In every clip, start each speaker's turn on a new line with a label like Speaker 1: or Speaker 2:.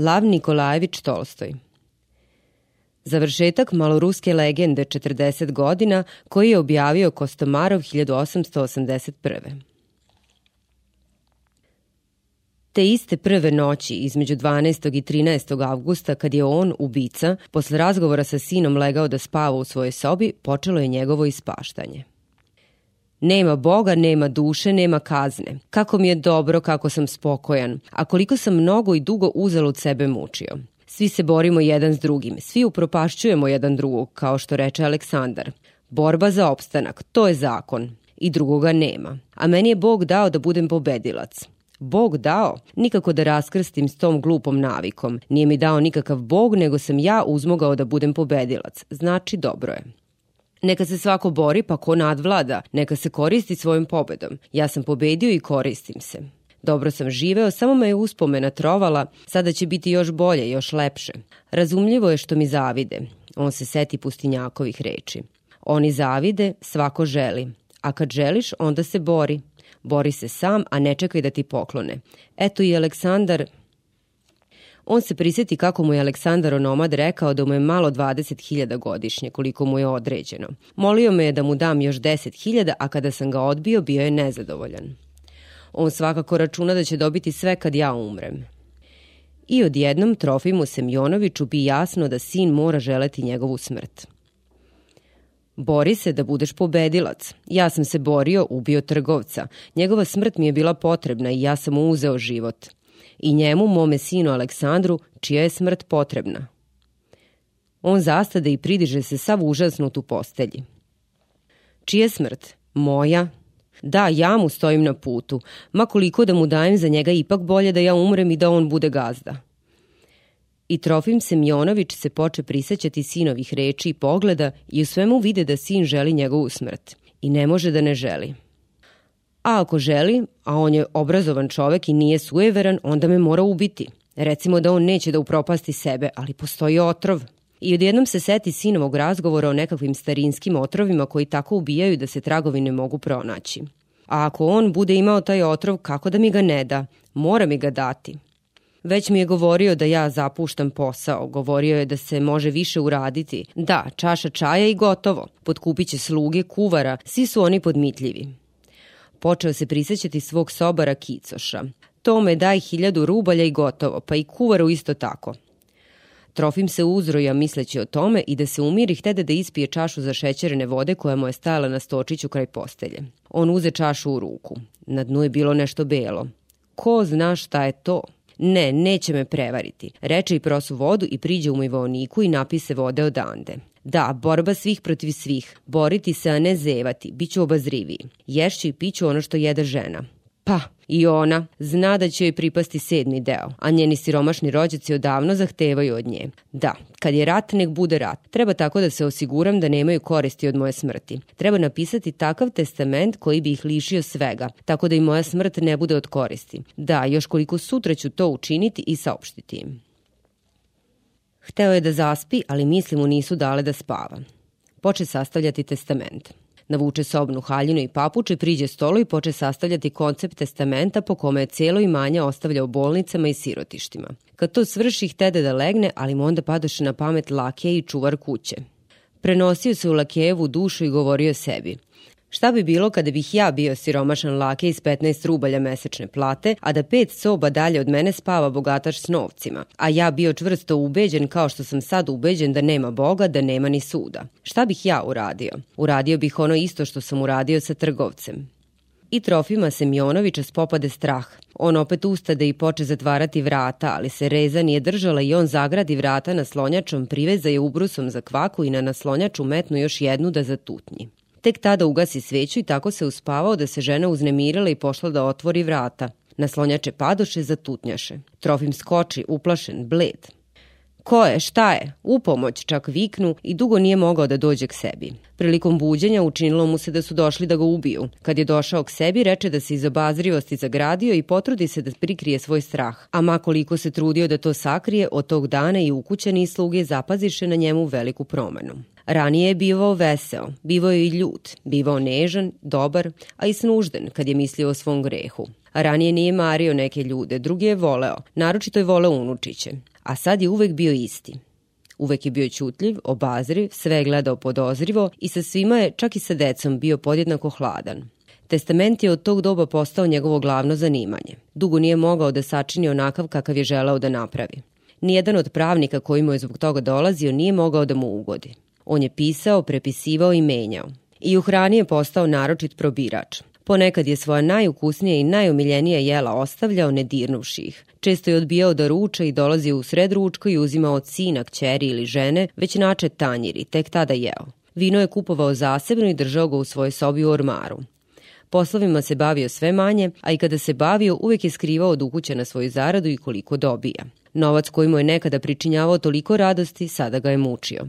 Speaker 1: Lav Nikolajević Tolstoj Završetak maloruske legende 40 godina koji je objavio Kostomarov 1881. Te iste prve noći između 12. i 13. avgusta kad je on, ubica, posle razgovora sa sinom legao da spava u svojoj sobi, počelo je njegovo ispaštanje. Nema Boga, nema duše, nema kazne. Kako mi je dobro, kako sam spokojan, a koliko sam mnogo i dugo uzalud sebe mučio. Svi se borimo jedan s drugim, svi upropašćujemo jedan drugog, kao što reče Aleksandar. Borba za opstanak, to je zakon. I drugoga nema. A meni je Bog dao da budem pobedilac. Bog dao, nikako da raskrstim s tom glupom navikom. Nije mi dao nikakav Bog, nego sam ja uzmogao da budem pobedilac. Znači, dobro je. Neka se svako bori, pa ko nadvlada, neka se koristi svojom pobedom. Ja sam pobedio i koristim se. Dobro sam živeo, samo me je uspomena trovala, sada će biti još bolje, još lepše. Razumljivo je što mi zavide. On se seti pustinjakovih reči. Oni zavide, svako želi. A kad želiš, onda se bori. Bori se sam, a ne čekaj da ti poklone. Eto i Aleksandar... On se priseti kako mu je Aleksandar Onomad rekao da mu je malo 20.000 godišnje, koliko mu je određeno. Molio me je da mu dam još 10.000, a kada sam ga odbio, bio je nezadovoljan. On svakako računa da će dobiti sve kad ja umrem. I odjednom Trofimu Semjonoviću bi jasno da sin mora želeti njegovu smrt. Bori se da budeš pobedilac. Ja sam se borio, ubio trgovca. Njegova smrt mi je bila potrebna i ja sam mu uzeo život. I njemu, mome sinu Aleksandru, čija je smrt potrebna. On zastade i pridiže se sav užasnut u postelji. Čija smrt? Moja? Da, ja mu stojim na putu. Ma koliko da mu dajem za njega, ipak bolje da ja umrem i da on bude gazda i Trofim Semjonović se poče prisećati sinovih reči i pogleda i u svemu vide da sin želi njegovu smrt. I ne može da ne želi. A ako želi, a on je obrazovan čovek i nije sujeveran, onda me mora ubiti. Recimo da on neće da upropasti sebe, ali postoji otrov. I odjednom se seti sinovog razgovora o nekakvim starinskim otrovima koji tako ubijaju da se tragovi ne mogu pronaći. A ako on bude imao taj otrov, kako da mi ga ne da? Mora mi ga dati. Već mi je govorio da ja zapuštam posao, govorio je da se može više uraditi. Da, čaša čaja i gotovo. Potkupit će sluge, kuvara, svi su oni podmitljivi. Počeo se prisećati svog sobara Kicoša. Tome daj hiljadu rubalja i gotovo, pa i kuvaru isto tako. Trofim se uzroja misleći o tome i da se umiri htede da ispije čašu za šećerene vode koja mu je stajala na stočiću kraj postelje. On uze čašu u ruku. Na dnu je bilo nešto belo. Ko zna šta je to? Ne, neće me prevariti. Reče i prosu vodu i priđe u mojvoniku i napise vode odande. Da, borba svih protiv svih. Boriti se, a ne zevati. Biću obazriviji. Ješću i piću ono što jede žena. Pa, i ona zna da će joj pripasti sedmi deo, a njeni siromašni rođaci odavno zahtevaju od nje. Da, kad je rat, nek bude rat. Treba tako da se osiguram da nemaju koristi od moje smrti. Treba napisati takav testament koji bi ih lišio svega, tako da i moja smrt ne bude od koristi. Da, još koliko sutra ću to učiniti i saopštiti im. Hteo je da zaspi, ali misli mu nisu dale da spava. Poče sastavljati testament. Navuče sobnu haljinu i papuče, priđe stolu i poče sastavljati koncept testamenta po kome je cijelo imanje ostavljao bolnicama i sirotištima. Kad to svrši, htede da legne, ali mu onda padoše na pamet lakije i čuvar kuće. Prenosio se u lakejevu dušu i govorio sebi – Šta bi bilo kada bih ja bio siromašan lake iz 15 rubalja mesečne plate, a da pet soba dalje od mene spava bogataš s novcima, a ja bio čvrsto ubeđen kao što sam sad ubeđen da nema Boga, da nema ni suda. Šta bih ja uradio? Uradio bih ono isto što sam uradio sa trgovcem. I Trofima Semjonovića spopade strah. On opet ustade i poče zatvarati vrata, ali se reza nije držala i on zagradi vrata naslonjačom, priveza je ubrusom za kvaku i na naslonjaču metnu još jednu da zatutnji. Tek tada ugasi sveću i tako se uspavao da se žena uznemirila i pošla da otvori vrata. Naslonjače padoše, zatutnjaše. Trofim skoči, uplašen, bled. Ko je, šta je? U pomoć čak viknu i dugo nije mogao da dođe k sebi. Prilikom buđenja učinilo mu se da su došli da ga ubiju. Kad je došao k sebi, reče da se iz obazrivosti zagradio i potrudi se da prikrije svoj strah. A makoliko se trudio da to sakrije, od tog dana i ukućani i sluge zapaziše na njemu veliku promenu. Ranije je bivao veseo, bivao je i ljut, bivao nežan, dobar, a i snužden kad je mislio o svom grehu. Ranije nije mario neke ljude, drugi je voleo, naročito je voleo unučiće. a sad je uvek bio isti. Uvek je bio ćutljiv, obazriv, sve je gledao podozrivo i sa svima je, čak i sa decom, bio podjednako hladan. Testament je od tog doba postao njegovo glavno zanimanje. Dugo nije mogao da sačini onakav kakav je želao da napravi. Nijedan od pravnika koji mu je zbog toga dolazio nije mogao da mu ugodi. On je pisao, prepisivao i menjao. I u hrani je postao naročit probirač. Ponekad je svoja najukusnije i najomiljenija jela ostavljao ne dirnuvši ih. Često je odbijao da ruča i dolazio u sred ručka i uzimao od sina, kćeri ili žene, već načet tanjir i tek tada jeo. Vino je kupovao zasebno i držao ga u svojoj sobi u ormaru. Poslovima se bavio sve manje, a i kada se bavio uvek je skrivao od ukuća na svoju zaradu i koliko dobija. Novac koji mu je nekada pričinjavao toliko radosti, sada ga je mučio.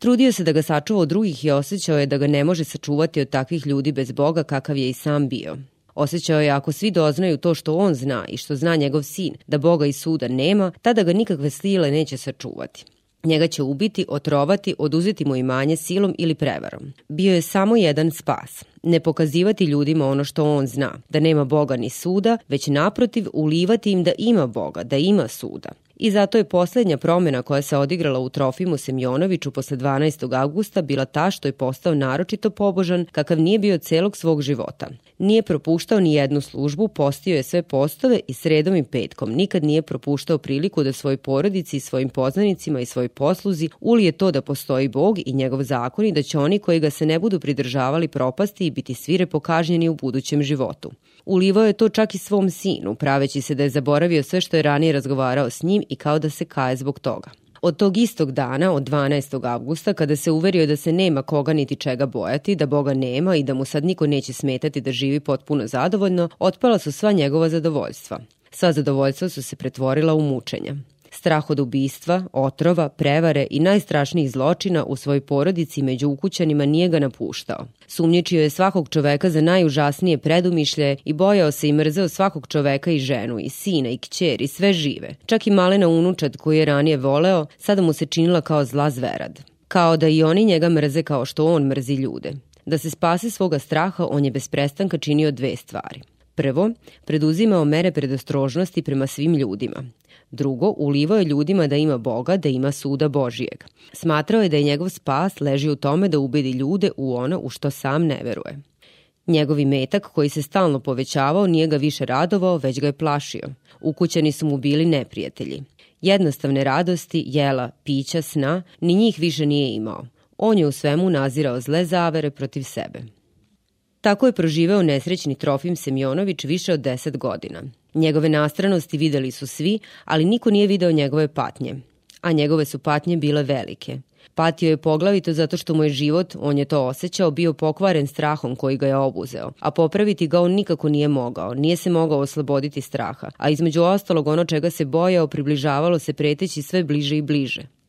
Speaker 1: Trudio se da ga sačuva od drugih i osjećao je da ga ne može sačuvati od takvih ljudi bez Boga kakav je i sam bio. Osjećao je ako svi doznaju to što on zna i što zna njegov sin, da Boga i suda nema, tada ga nikakve sile neće sačuvati. Njega će ubiti, otrovati, oduzeti mu imanje silom ili prevarom. Bio je samo jedan spas. Ne pokazivati ljudima ono što on zna, da nema Boga ni suda, već naprotiv ulivati im da ima Boga, da ima suda i zato je poslednja promjena koja se odigrala u Trofimu Semjonoviću posle 12. augusta bila ta što je postao naročito pobožan kakav nije bio celog svog života. Nije propuštao ni jednu službu, postio je sve postove i sredom i petkom. Nikad nije propuštao priliku da svoj porodici svojim poznanicima i svoj posluzi ulije to da postoji Bog i njegov zakon i da će oni koji ga se ne budu pridržavali propasti i biti svire pokažnjeni u budućem životu. Ulivao je to čak i svom sinu, praveći se da je zaboravio sve što je ranije razgovarao s njim i kao da se kaje zbog toga. Od tog istog dana, od 12. avgusta, kada se uverio da se nema koga niti čega bojati, da Boga nema i da mu sad niko neće smetati da živi potpuno zadovoljno, otpala su sva njegova zadovoljstva. Sva zadovoljstva su se pretvorila u mučenja. Strah od ubistva, otrova, prevare i najstrašnijih zločina u svojoj porodici među ukućanima nije ga napuštao. Sumnjičio je svakog čoveka za najužasnije predumišlje i bojao se i mrzeo svakog čoveka i ženu, i sina, i kćer, i sve žive. Čak i malena unučad koju je ranije voleo, sada mu se činila kao zla zverad. Kao da i oni njega mrze kao što on mrzi ljude. Da se spase svoga straha, on je bez prestanka činio dve stvari. Prvo, preduzimao mere predostrožnosti prema svim ljudima. Drugo, ulivao je ljudima da ima Boga, da ima suda Božijeg. Smatrao je da je njegov spas leži u tome da ubedi ljude u ono u što sam ne veruje. Njegovi metak koji se stalno povećavao nije ga više radovao, već ga je plašio. Ukućani su mu bili neprijatelji. Jednostavne radosti, jela, pića, sna, ni njih više nije imao. On je u svemu nazirao zle zavere protiv sebe. Tako je proživeo nesrećni Trofim Semjonović više od 10 godina. Njegove nastranosti videli su svi, ali niko nije video njegove patnje. A njegove su patnje bile velike. Patio je poglavito zato što mu je život, on je to osjećao, bio pokvaren strahom koji ga je obuzeo, a popraviti ga on nikako nije mogao, nije se mogao osloboditi straha, a između ostalog ono čega se bojao približavalo se preteći sve bliže i bliže.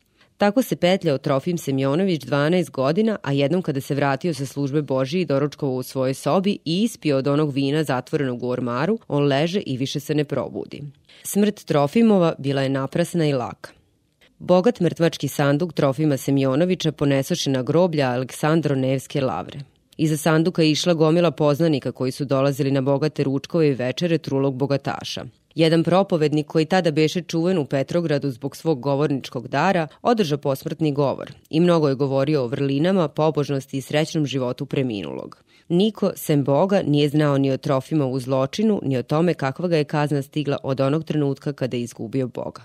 Speaker 1: Tako se petljao Trofim Semjonović 12 godina, a jednom kada se vratio sa službe Božije i doručkovao u svojoj sobi i ispio od onog vina zatvorenog u ormaru, on leže i više se ne probudi. Smrt Trofimova bila je naprasna i laka. Bogat mrtvački sanduk Trofima Semjonovića ponesoše na groblja Aleksandro Nevske lavre. Iza sanduka je išla gomila poznanika koji su dolazili na bogate ručkove i večere trulog bogataša. Jedan propovednik koji tada beše čuven u Petrogradu zbog svog govorničkog dara, održa posmrtni govor i mnogo je govorio o vrlinama, pobožnosti i srećnom životu preminulog. Niko, sem Boga, nije znao ni o trofima u zločinu, ni o tome kakva ga je kazna stigla od onog trenutka kada je izgubio Boga.